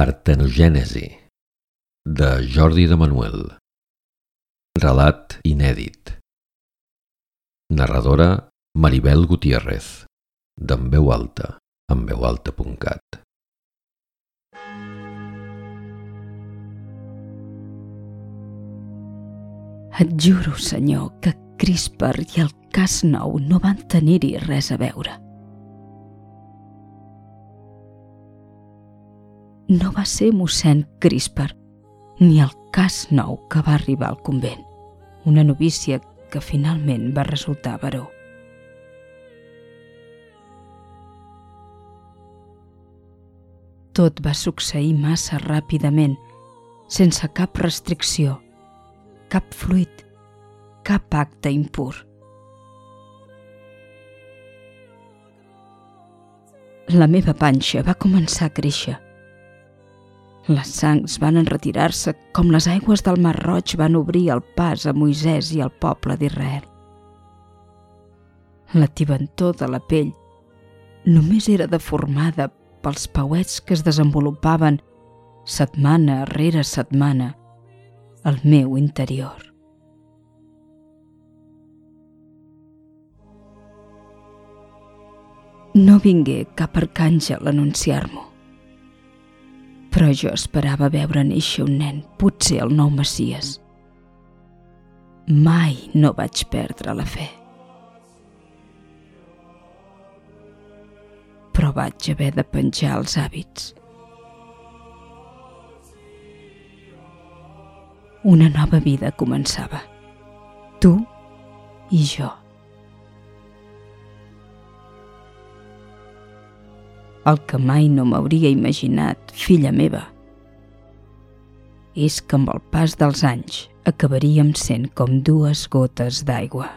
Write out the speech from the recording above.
Partenogènesi de Jordi de Manuel. Relat inèdit. Narradora Maribel Gutiérrez d'en veu alta en veualta.cat Et juro, senyor, que Crisper i el cas nou no van tenir-hi res a veure. No va ser mossèn Crisper, ni el cas nou que va arribar al convent, una novícia que finalment va resultar baró. Tot va succeir massa ràpidament, sense cap restricció, cap fluid, cap acte impur. La meva panxa va començar a créixer les sangs van enretirar-se com les aigües del Mar Roig van obrir el pas a Moisès i al poble d'Israel. La tibantor de la pell només era deformada pels pauets que es desenvolupaven setmana rere setmana al meu interior. No vingué cap arcàngel a anunciar-m'ho però jo esperava veure néixer un nen, potser el nou Messies. Mai no vaig perdre la fe. Però vaig haver de penjar els hàbits. Una nova vida començava. Tu i jo. El que mai no m'hauria imaginat, filla meva, és que amb el pas dels anys acabaríem sent com dues gotes d'aigua.